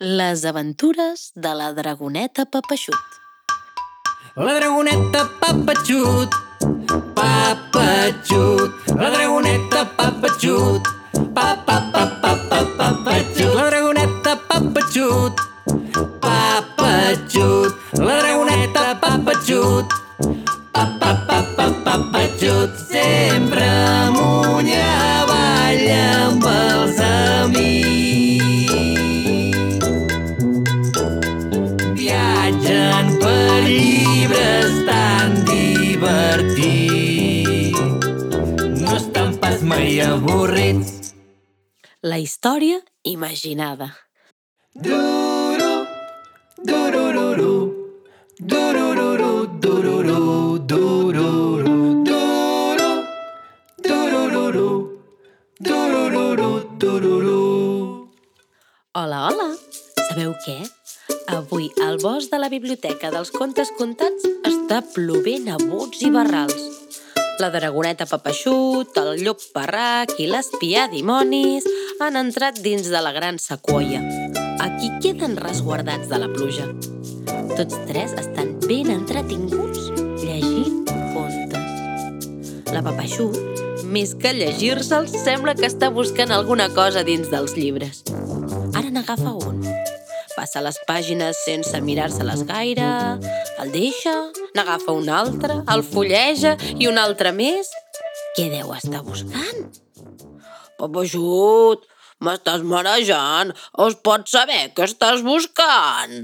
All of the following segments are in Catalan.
Les aventures de la dragoneta Papeixut. La dragoneta Papachut, Papachut, la dragoneta Papachut, pa pa pa pa pa Papachut, la dragoneta Papachut, Papachut, mai avorrits. La història imaginada. Duru, durururu, durururu, dururu, dururu, duru, durururu, durururu, dururu. Hola, hola! Sabeu què? Avui al bosc de la biblioteca dels contes contats està plovent a bots i barrals. La dragoneta Papeixut, el llop parrac i l'espià dimonis han entrat dins de la gran sequoia. Aquí queden resguardats de la pluja. Tots tres estan ben entretinguts llegint contes. La Papeixut, més que llegir-se'l, sembla que està buscant alguna cosa dins dels llibres. Ara n'agafa un. Passa les pàgines sense mirar-se-les gaire, el deixa, n'agafa un altre, el fulleja i un altre més. Què deu estar buscant? Papajut, m'estàs marejant. Es pot saber què estàs buscant?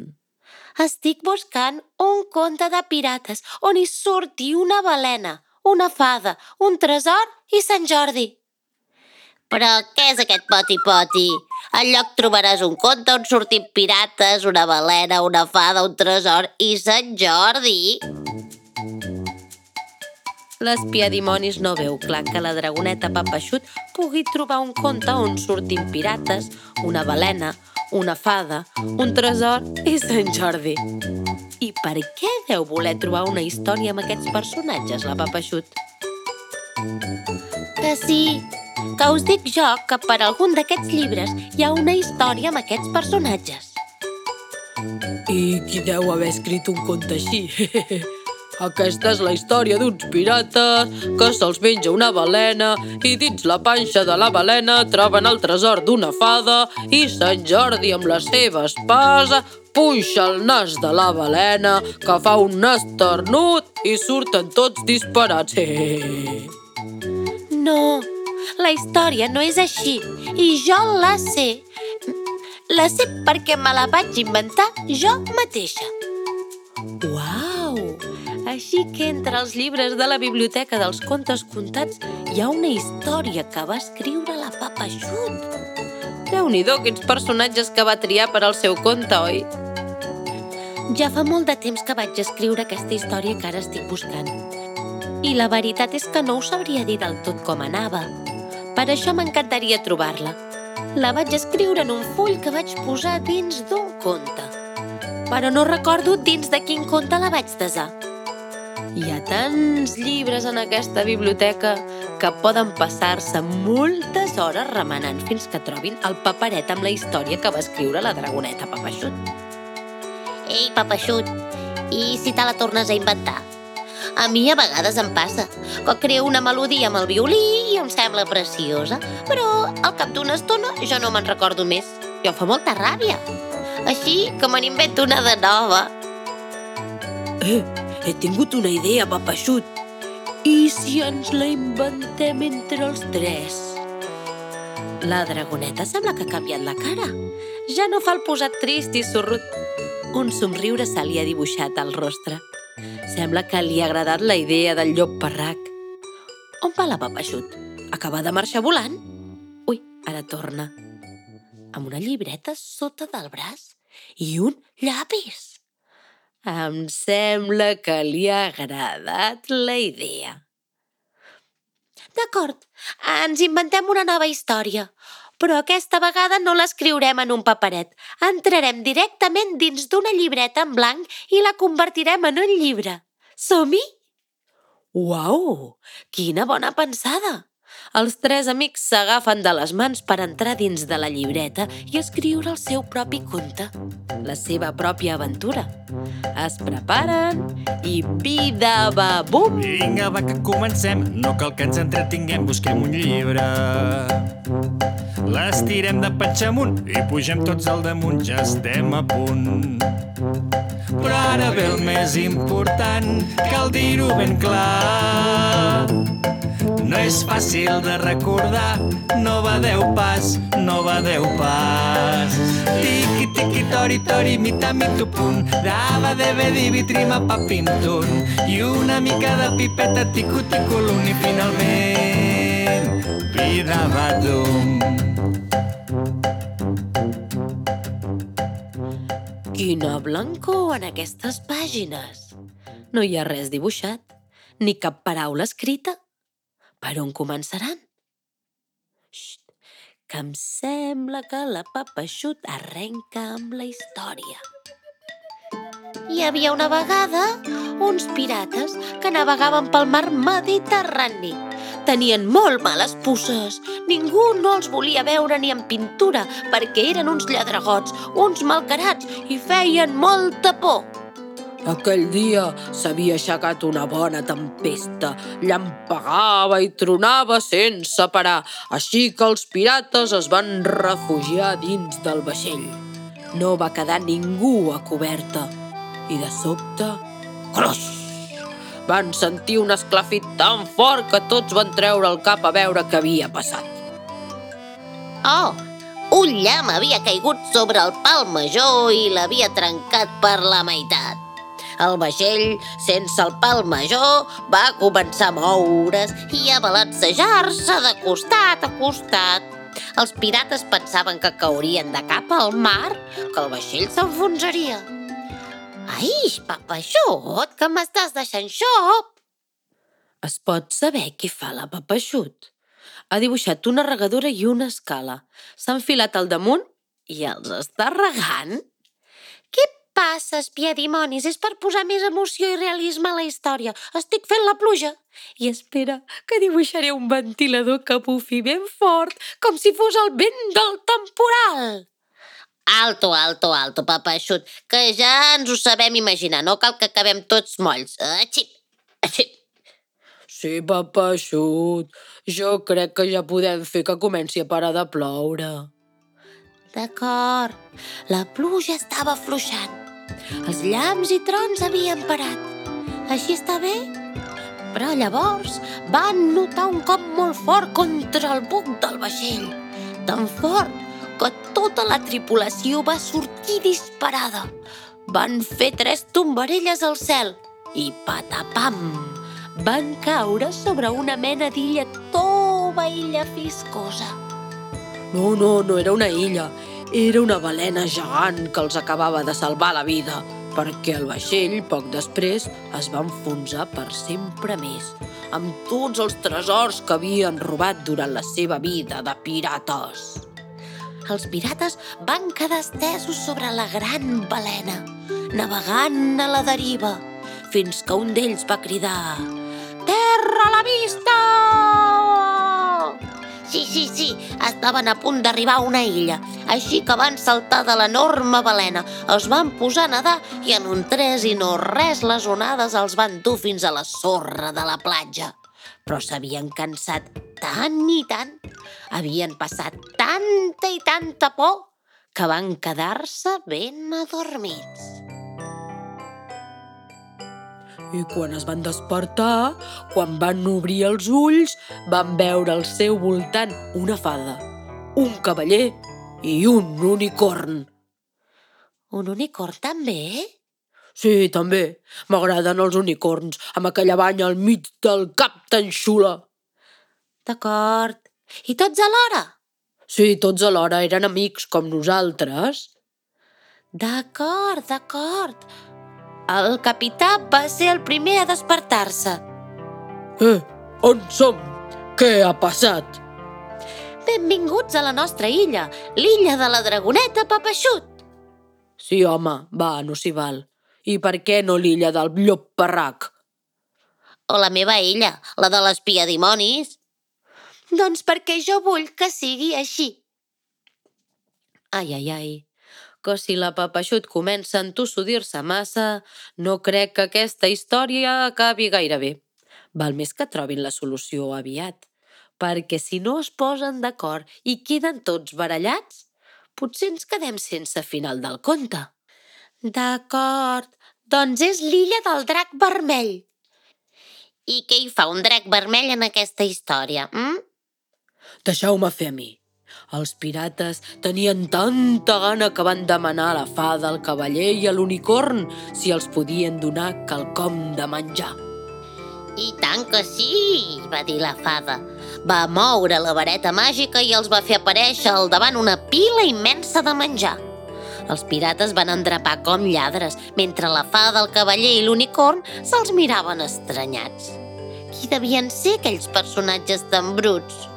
Estic buscant un conte de pirates on hi surti una balena, una fada, un tresor i Sant Jordi. Però què és aquest poti-poti? Al lloc trobaràs un conte on sortim pirates, una balena, una fada, un tresor i Sant Jordi. L'espia dimonis no veu clar que la dragoneta Papeixut pugui trobar un conte on surtin pirates, una balena, una fada, un tresor i Sant Jordi. I per què deu voler trobar una història amb aquests personatges, la Papeixut? Que sí, que us dic jo que per algun d'aquests llibres hi ha una història amb aquests personatges. I qui deu haver escrit un conte així? Aquesta és la història d'uns pirates que se'ls menja una balena i dins la panxa de la balena troben el tresor d'una fada i Sant Jordi amb la seva espasa punxa el nas de la balena que fa un esternut i surten tots disparats. No, la història no és així i jo la sé. La sé perquè me la vaig inventar jo mateixa. Uau! Així que entre els llibres de la biblioteca dels contes contats hi ha una història que va escriure la Papa Xut. Déu-n'hi-do, quins personatges que va triar per al seu conte, oi? Ja fa molt de temps que vaig escriure aquesta història que ara estic buscant. I la veritat és que no us sabria dir del tot com anava. Per això m'encantaria trobar-la. La vaig escriure en un full que vaig posar dins d'un conte. Però no recordo dins de quin conte la vaig desar. Hi ha tants llibres en aquesta biblioteca que poden passar-se moltes hores remenant fins que trobin el paperet amb la història que va escriure la dragoneta Papeixut. Ei, papeixut, i si te la tornes a inventar? A mi a vegades em passa, que creo una melodia amb el violí i em sembla preciosa, però al cap d'una estona jo no me'n recordo més. Em fa molta ràbia. Així que me n'invento una de nova. Eh, he tingut una idea, Papeixut. I si ens la inventem entre els tres? La dragoneta sembla que ha canviat la cara. Ja no fa el posat trist i sorrut. Un somriure se li ha dibuixat al rostre. Sembla que li ha agradat la idea del llop parrac. On va la Papeixut? Acaba de marxar volant? Ui, ara torna. Amb una llibreta sota del braç i un llapis. Em sembla que li ha agradat la idea. D'acord, ens inventem una nova història, però aquesta vegada no l'escriurem en un paperet. Entrarem directament dins d'una llibreta en blanc i la convertirem en un llibre. Som-hi? Uau! Quina bona pensada! Els tres amics s'agafen de les mans per entrar dins de la llibreta i escriure el seu propi conte, la seva pròpia aventura. Es preparen i vida va bum! Vinga, va, que comencem. No cal que ens entretinguem, busquem un llibre. L'estirem de patxa amunt i pugem tots al damunt, ja estem a punt. Però ara ve el més important, cal dir-ho ben clar. No és fàcil de recordar, no va deu pas, no va deu pas. Tiqui, tiqui, tori, tori, mita, mitu, pun, dava, deve, divi, trima, papim, tun. I una mica de pipeta, ticu, l'un, i finalment, dum. Quina blancor en aquestes pàgines! No hi ha res dibuixat, ni cap paraula escrita. Per on començaran? Xxt, que em sembla que la Papa Xut arrenca amb la història. Hi havia una vegada uns pirates que navegaven pel mar Mediterrani. Tenien molt males puces. Ningú no els volia veure ni en pintura perquè eren uns lladregots, uns malcarats i feien molta por. Aquell dia s'havia aixecat una bona tempesta, llampegava i tronava sense parar, així que els pirates es van refugiar dins del vaixell. No va quedar ningú a coberta i de sobte... Cloix! Van sentir un esclafit tan fort que tots van treure el cap a veure què havia passat. Oh, un llamp havia caigut sobre el pal major i l'havia trencat per la meitat. El vaixell, sense el pal major, va començar a moure's i a balancejar-se de costat a costat. Els pirates pensaven que caurien de cap al mar, que el vaixell s'enfonsaria. Ai, papaixut, que m'estàs deixant xop! Es pot saber què fa la papaixut? Ha dibuixat una regadora i una escala. S'ha enfilat al damunt i els està regant. Què passa, espia dimonis? És per posar més emoció i realisme a la història. Estic fent la pluja. I espera, que dibuixaré un ventilador que bufi ben fort, com si fos el vent del temporal. Alto, alto, alto, papaixut, que ja ens ho sabem imaginar. No cal que acabem tots molls. Atxip, atxip. Sí, papaixut, jo crec que ja podem fer que comenci a parar de ploure. D'acord. La pluja estava fluixant. Els llamps i trons havien parat. Així està bé? Però llavors van notar un cop molt fort contra el buc del vaixell. Tan fort tota la tripulació va sortir disparada. Van fer tres tombarelles al cel i patapam! Van caure sobre una mena d'illa tova illa fiscosa. No, no, no era una illa. Era una balena gegant que els acabava de salvar la vida, perquè el vaixell, poc després, es va enfonsar per sempre més, amb tots els tresors que havien robat durant la seva vida de pirates. Els pirates van quedar estesos sobre la gran balena, navegant a la deriva, fins que un d'ells va cridar «Terra a la vista!» Sí, sí, sí, estaven a punt d'arribar a una illa, així que van saltar de l'enorme balena, es van posar a nedar i en un tres i no res les onades els van dur fins a la sorra de la platja. Però s'havien cansat tant i tant, havien passat tanta i tanta por, que van quedar-se ben adormits. I quan es van despertar, quan van obrir els ulls, van veure al seu voltant una fada, un cavaller i un unicorn. Un unicorn també? Sí, també. M'agraden els unicorns, amb aquella banya al mig del cap tan xula. D'acord. I tots alhora? Sí, tots alhora eren amics com nosaltres. D'acord, d'acord. El capità va ser el primer a despertar-se. Eh, on som? Què ha passat? Benvinguts a la nostra illa, l'illa de la dragoneta Papaixut. Sí, home, va, no s'hi val. I per què no l'illa del llop parrac? O la meva illa, la de l'espia dimonis. Doncs perquè jo vull que sigui així. Ai, ai, ai, que si la Papeixut comença a entussudir-se massa, no crec que aquesta història acabi gaire bé. Val més que trobin la solució aviat, perquè si no es posen d'acord i queden tots barallats, potser ens quedem sense final del conte. D'acord, doncs és l'illa del drac vermell. I què hi fa un drac vermell en aquesta història? Mm? Deixeu-me fer a mi. Els pirates tenien tanta gana que van demanar a la fada, al cavaller i a l'unicorn si els podien donar quelcom de menjar. I tant que sí, va dir la fada. Va moure la vareta màgica i els va fer aparèixer al davant una pila immensa de menjar. Els pirates van endrapar com lladres, mentre la fada, el cavaller i l'unicorn se'ls miraven estranyats. Qui devien ser aquells personatges tan bruts?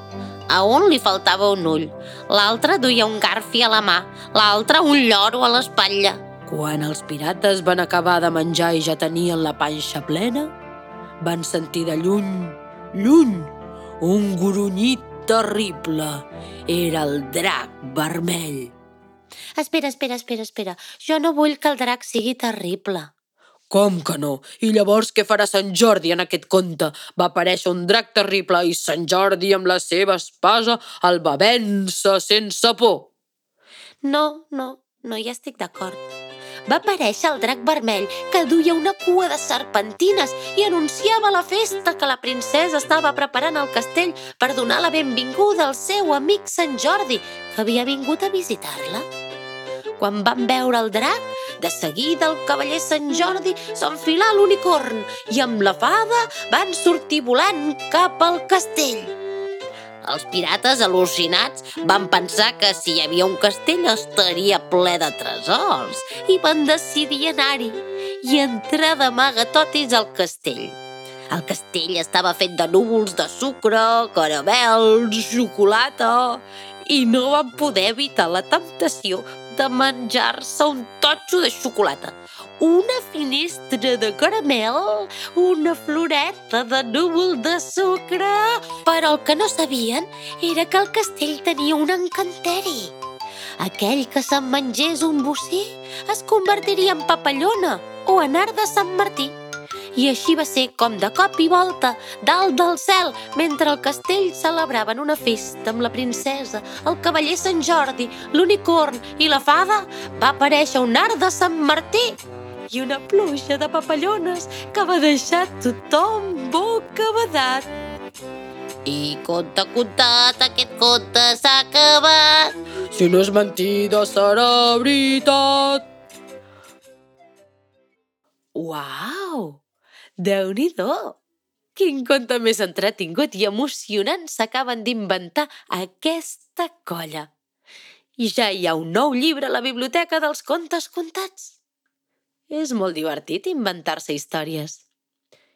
A un li faltava un ull, l'altre duia un garfi a la mà, l'altre un lloro a l'espatlla. Quan els pirates van acabar de menjar i ja tenien la panxa plena, van sentir de lluny, lluny, un grunyit terrible. Era el drac vermell. Espera, espera, espera, espera. Jo no vull que el drac sigui terrible. Com que no? I llavors què farà Sant Jordi en aquest conte? Va aparèixer un drac terrible i Sant Jordi amb la seva espasa el va vèncer sense por. No, no, no hi estic d'acord. Va aparèixer el drac vermell que duia una cua de serpentines i anunciava la festa que la princesa estava preparant al castell per donar la benvinguda al seu amic Sant Jordi, que havia vingut a visitar-la. Quan van veure el drac, de seguida el cavaller Sant Jordi s'enfilà l'unicorn i amb la fada van sortir volant cap al castell. Els pirates, al·lucinats, van pensar que si hi havia un castell estaria ple de tresors i van decidir anar-hi i entrar d'amagatotis al castell. El castell estava fet de núvols de sucre, caramels, xocolata i no van poder evitar la temptació de menjar-se un totxo de xocolata, una finestra de caramel, una floreta de núvol de sucre... Però el que no sabien era que el castell tenia un encanteri. Aquell que se'n mengés un bocí es convertiria en papallona o en art de Sant Martí. I així va ser com de cop i volta, dalt del cel, mentre el castell celebraven una festa amb la princesa, el cavaller Sant Jordi, l'unicorn i la fada, va aparèixer un art de Sant Martí i una pluja de papallones que va deixar tothom bocabadat. I conte contat, aquest conte s'ha acabat. Si no és mentida, serà veritat. Uau! Déu nhi Quin conte més entretingut i emocionant s'acaben d'inventar aquesta colla. I ja hi ha un nou llibre a la biblioteca dels contes contats. És molt divertit inventar-se històries.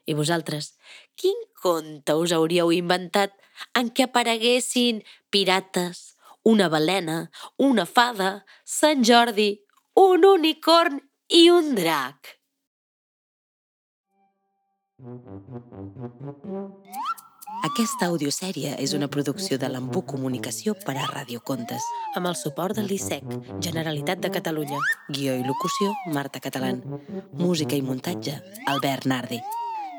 I vosaltres, quin conte us hauríeu inventat en què apareguessin pirates, una balena, una fada, Sant Jordi, un unicorn i un drac? Aquesta audiosèrie és una producció de l'Embú Comunicació per a Radiocontes, amb el suport del l'ISEC, Generalitat de Catalunya, guió i locució, Marta Catalán, música i muntatge, Albert Nardi.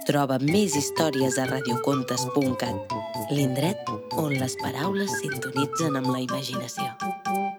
Troba més històries a radiocontes.cat, l'indret on les paraules sintonitzen amb la imaginació.